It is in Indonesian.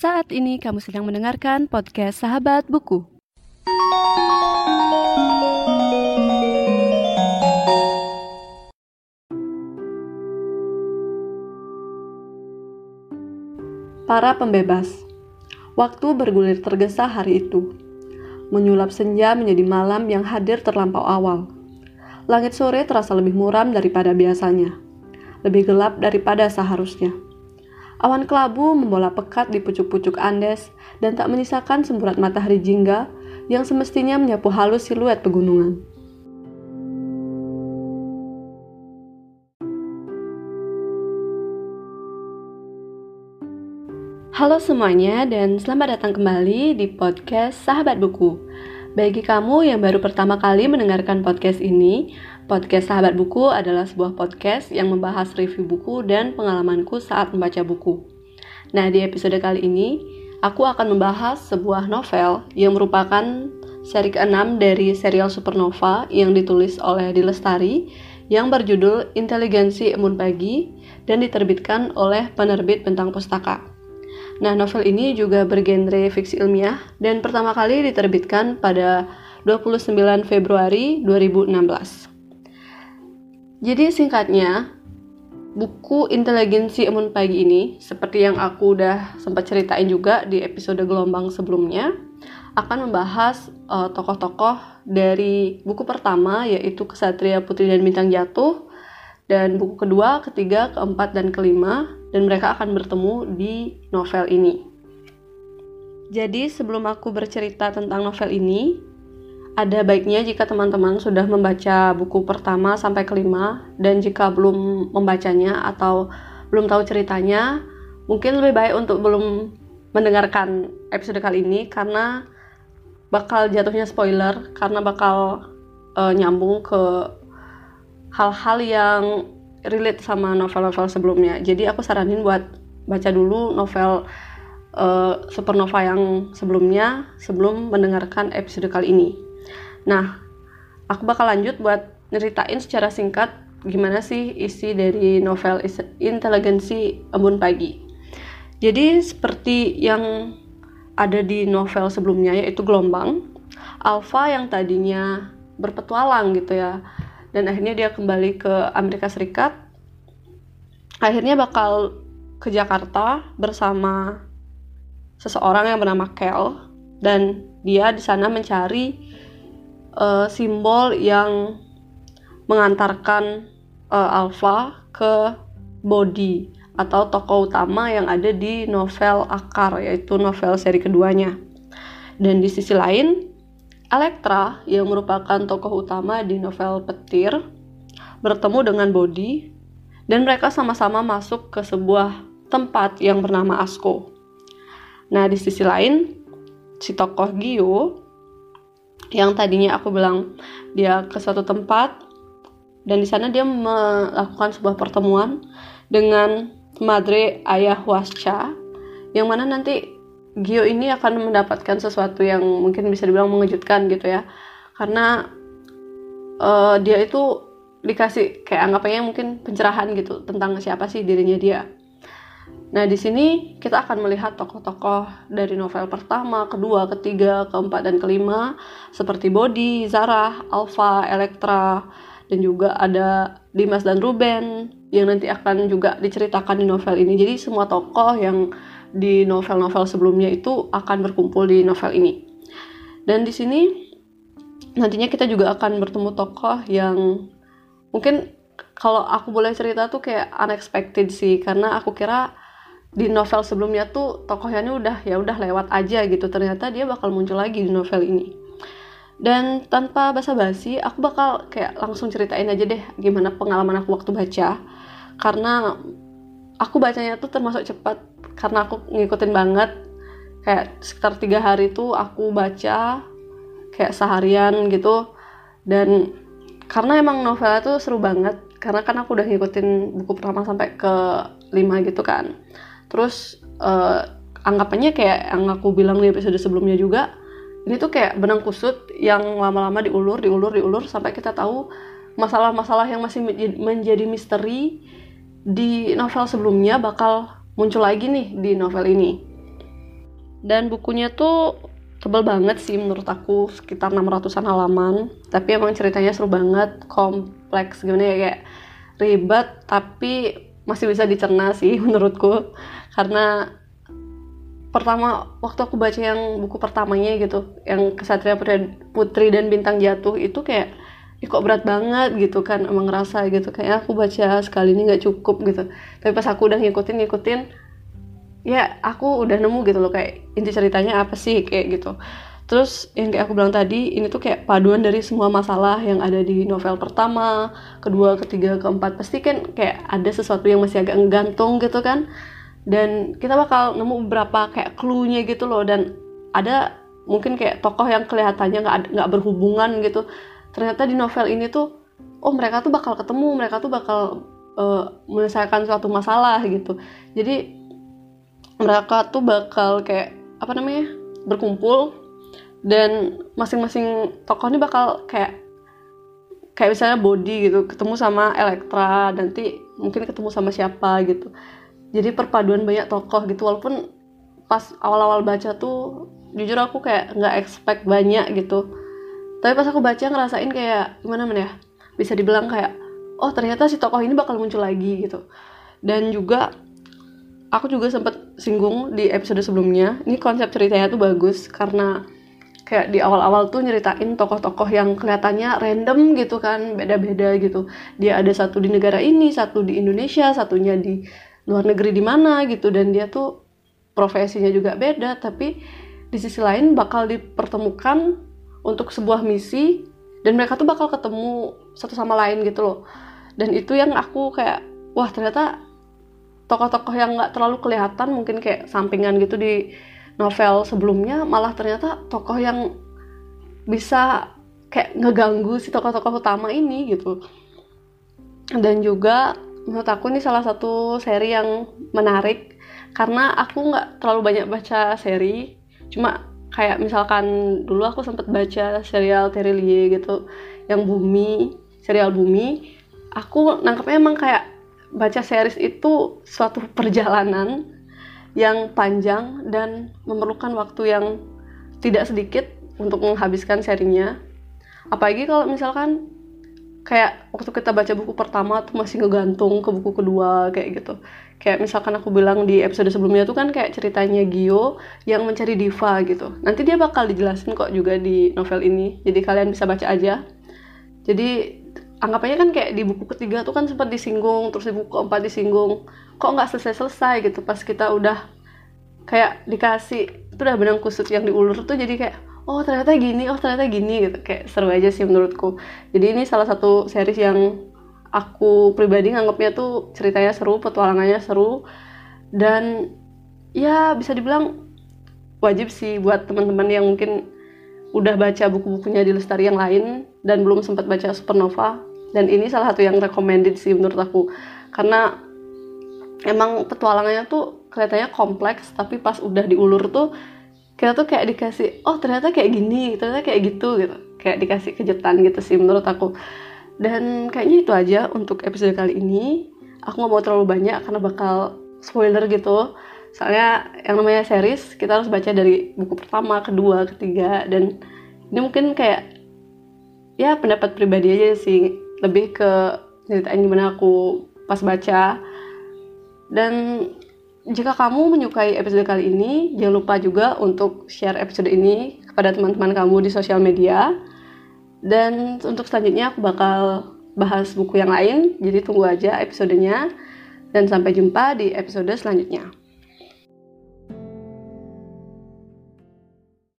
Saat ini kamu sedang mendengarkan podcast Sahabat Buku. Para pembebas Waktu bergulir tergesa hari itu. Menyulap senja menjadi malam yang hadir terlampau awal. Langit sore terasa lebih muram daripada biasanya. Lebih gelap daripada seharusnya. Awan kelabu membola pekat di pucuk-pucuk Andes dan tak menyisakan semburat matahari jingga yang semestinya menyapu halus siluet pegunungan. Halo semuanya dan selamat datang kembali di podcast Sahabat Buku. Bagi kamu yang baru pertama kali mendengarkan podcast ini, Podcast Sahabat Buku adalah sebuah podcast yang membahas review buku dan pengalamanku saat membaca buku. Nah, di episode kali ini, aku akan membahas sebuah novel yang merupakan seri ke-6 dari serial Supernova yang ditulis oleh Dilestari yang berjudul Inteligensi Embun Pagi dan diterbitkan oleh penerbit Bentang Pustaka. Nah, novel ini juga bergenre fiksi ilmiah dan pertama kali diterbitkan pada 29 Februari 2016. Jadi singkatnya, buku Inteligensi Emun Pagi ini, seperti yang aku udah sempat ceritain juga di episode gelombang sebelumnya, akan membahas uh, tokoh-tokoh dari buku pertama yaitu Kesatria Putri dan Bintang Jatuh, dan buku kedua, ketiga, keempat, dan kelima, dan mereka akan bertemu di novel ini. Jadi sebelum aku bercerita tentang novel ini, ada baiknya jika teman-teman sudah membaca buku pertama sampai kelima dan jika belum membacanya atau belum tahu ceritanya, mungkin lebih baik untuk belum mendengarkan episode kali ini karena bakal jatuhnya spoiler karena bakal uh, nyambung ke hal-hal yang relate sama novel-novel sebelumnya. Jadi aku saranin buat baca dulu novel uh, Supernova yang sebelumnya sebelum mendengarkan episode kali ini. Nah, aku bakal lanjut buat nyeritain secara singkat gimana sih isi dari novel Inteligensi Embun Pagi. Jadi seperti yang ada di novel sebelumnya yaitu Gelombang, Alpha yang tadinya berpetualang gitu ya, dan akhirnya dia kembali ke Amerika Serikat, akhirnya bakal ke Jakarta bersama seseorang yang bernama Kel dan dia di sana mencari uh, simbol yang mengantarkan uh, Alpha ke body atau tokoh utama yang ada di novel Akar yaitu novel seri keduanya. Dan di sisi lain, Elektra yang merupakan tokoh utama di novel Petir bertemu dengan Body dan mereka sama-sama masuk ke sebuah tempat yang bernama Asko. Nah, di sisi lain, si tokoh Gio yang tadinya aku bilang dia ke suatu tempat dan di sana dia melakukan sebuah pertemuan dengan Madre Ayahuasca yang mana nanti Gio ini akan mendapatkan sesuatu yang mungkin bisa dibilang mengejutkan gitu ya karena uh, dia itu dikasih kayak anggapannya mungkin pencerahan gitu tentang siapa sih dirinya dia Nah, di sini kita akan melihat tokoh-tokoh dari novel pertama, kedua, ketiga, keempat, dan kelima seperti Body, Zara, Alpha, Elektra, dan juga ada Dimas dan Ruben yang nanti akan juga diceritakan di novel ini. Jadi semua tokoh yang di novel-novel sebelumnya itu akan berkumpul di novel ini. Dan di sini nantinya kita juga akan bertemu tokoh yang mungkin kalau aku boleh cerita tuh kayak unexpected sih karena aku kira di novel sebelumnya tuh tokohnya ini udah ya udah lewat aja gitu. Ternyata dia bakal muncul lagi di novel ini. Dan tanpa basa-basi aku bakal kayak langsung ceritain aja deh gimana pengalaman aku waktu baca. Karena aku bacanya tuh termasuk cepat karena aku ngikutin banget. Kayak sekitar tiga hari tuh aku baca kayak seharian gitu. Dan karena emang novelnya tuh seru banget karena kan aku udah ngikutin buku pertama sampai ke lima gitu kan. Terus uh, anggapannya kayak yang aku bilang di episode sebelumnya juga ini tuh kayak benang kusut yang lama-lama diulur diulur diulur sampai kita tahu masalah-masalah yang masih menjadi misteri di novel sebelumnya bakal muncul lagi nih di novel ini. Dan bukunya tuh tebel banget sih menurut aku sekitar 600-an halaman. Tapi emang ceritanya seru banget kompleks gimana ya kayak ribet tapi masih bisa dicerna sih menurutku. Karena pertama waktu aku baca yang buku pertamanya gitu yang kesatria putri dan bintang jatuh itu kayak ya kok berat banget gitu kan emang ngerasa gitu kayak aku baca sekali ini nggak cukup gitu. Tapi pas aku udah ngikutin ngikutin ya aku udah nemu gitu loh kayak inti ceritanya apa sih kayak gitu. Terus yang kayak aku bilang tadi ini tuh kayak paduan dari semua masalah yang ada di novel pertama kedua ketiga keempat pasti kan kayak ada sesuatu yang masih agak nggantung gitu kan. Dan kita bakal nemu beberapa kayak clue-nya gitu loh dan ada mungkin kayak tokoh yang kelihatannya nggak nggak berhubungan gitu ternyata di novel ini tuh oh mereka tuh bakal ketemu mereka tuh bakal uh, menyelesaikan suatu masalah gitu. Jadi mereka tuh bakal kayak apa namanya berkumpul dan masing-masing tokoh ini bakal kayak kayak misalnya body gitu ketemu sama Elektra nanti mungkin ketemu sama siapa gitu. Jadi perpaduan banyak tokoh gitu. Walaupun pas awal-awal baca tuh jujur aku kayak nggak expect banyak gitu tapi pas aku baca ngerasain kayak gimana mana ya bisa dibilang kayak oh ternyata si tokoh ini bakal muncul lagi gitu. Dan juga aku juga sempat singgung di episode sebelumnya ini konsep ceritanya tuh bagus karena kayak di awal-awal tuh nyeritain tokoh-tokoh yang kelihatannya random gitu kan beda-beda gitu. Dia ada satu di negara ini satu di Indonesia satunya di luar negeri di mana gitu. Dan dia tuh profesinya juga beda tapi di sisi lain bakal dipertemukan untuk sebuah misi dan mereka tuh bakal ketemu satu sama lain gitu loh. Dan itu yang aku kayak wah ternyata tokoh-tokoh yang nggak terlalu kelihatan mungkin kayak sampingan gitu di novel sebelumnya malah ternyata tokoh yang bisa kayak ngeganggu si tokoh-tokoh utama ini gitu. Dan juga menurut aku ini salah satu seri yang menarik karena aku nggak terlalu banyak baca seri cuma kayak misalkan dulu aku sempat baca serial Terelie gitu yang Bumi serial Bumi. Aku nangkepnya emang kayak baca series itu suatu perjalanan yang panjang dan memerlukan waktu yang tidak sedikit untuk menghabiskan serinya. Apalagi kalau misalkan kayak waktu kita baca buku pertama tuh masih ngegantung ke buku kedua kayak gitu. Kayak misalkan aku bilang di episode sebelumnya tuh kan kayak ceritanya Gio yang mencari diva gitu. Nanti dia bakal dijelasin kok juga di novel ini. Jadi kalian bisa baca aja. Jadi anggap aja kan kayak di buku ketiga tuh kan sempat disinggung terus di buku keempat disinggung. Kok nggak selesai selesai gitu pas kita udah kayak dikasih itu udah benang kusut yang diulur tuh jadi kayak oh ternyata gini oh ternyata gini gitu. Kayak seru aja sih menurutku. Jadi ini salah satu series yang aku pribadi nganggapnya tuh ceritanya seru, petualangannya seru. Dan ya bisa dibilang wajib sih buat teman-teman yang mungkin udah baca buku-bukunya di Lestari yang lain dan belum sempat baca Supernova. Dan ini salah satu yang recommended sih menurut aku. Karena emang petualangannya tuh kelihatannya kompleks tapi pas udah diulur tuh kita tuh kayak dikasih oh ternyata kayak gini ternyata kayak gitu gitu kayak dikasih kejutan gitu sih menurut aku dan kayaknya itu aja untuk episode kali ini. Aku nggak mau terlalu banyak karena bakal spoiler gitu. Soalnya yang namanya series kita harus baca dari buku pertama, kedua, ketiga dan ini mungkin kayak ya pendapat pribadi aja sih lebih ke ceritain gimana aku pas baca dan jika kamu menyukai episode kali ini jangan lupa juga untuk share episode ini kepada teman-teman kamu di sosial media dan untuk selanjutnya aku bakal bahas buku yang lain, jadi tunggu aja episodenya. Dan sampai jumpa di episode selanjutnya.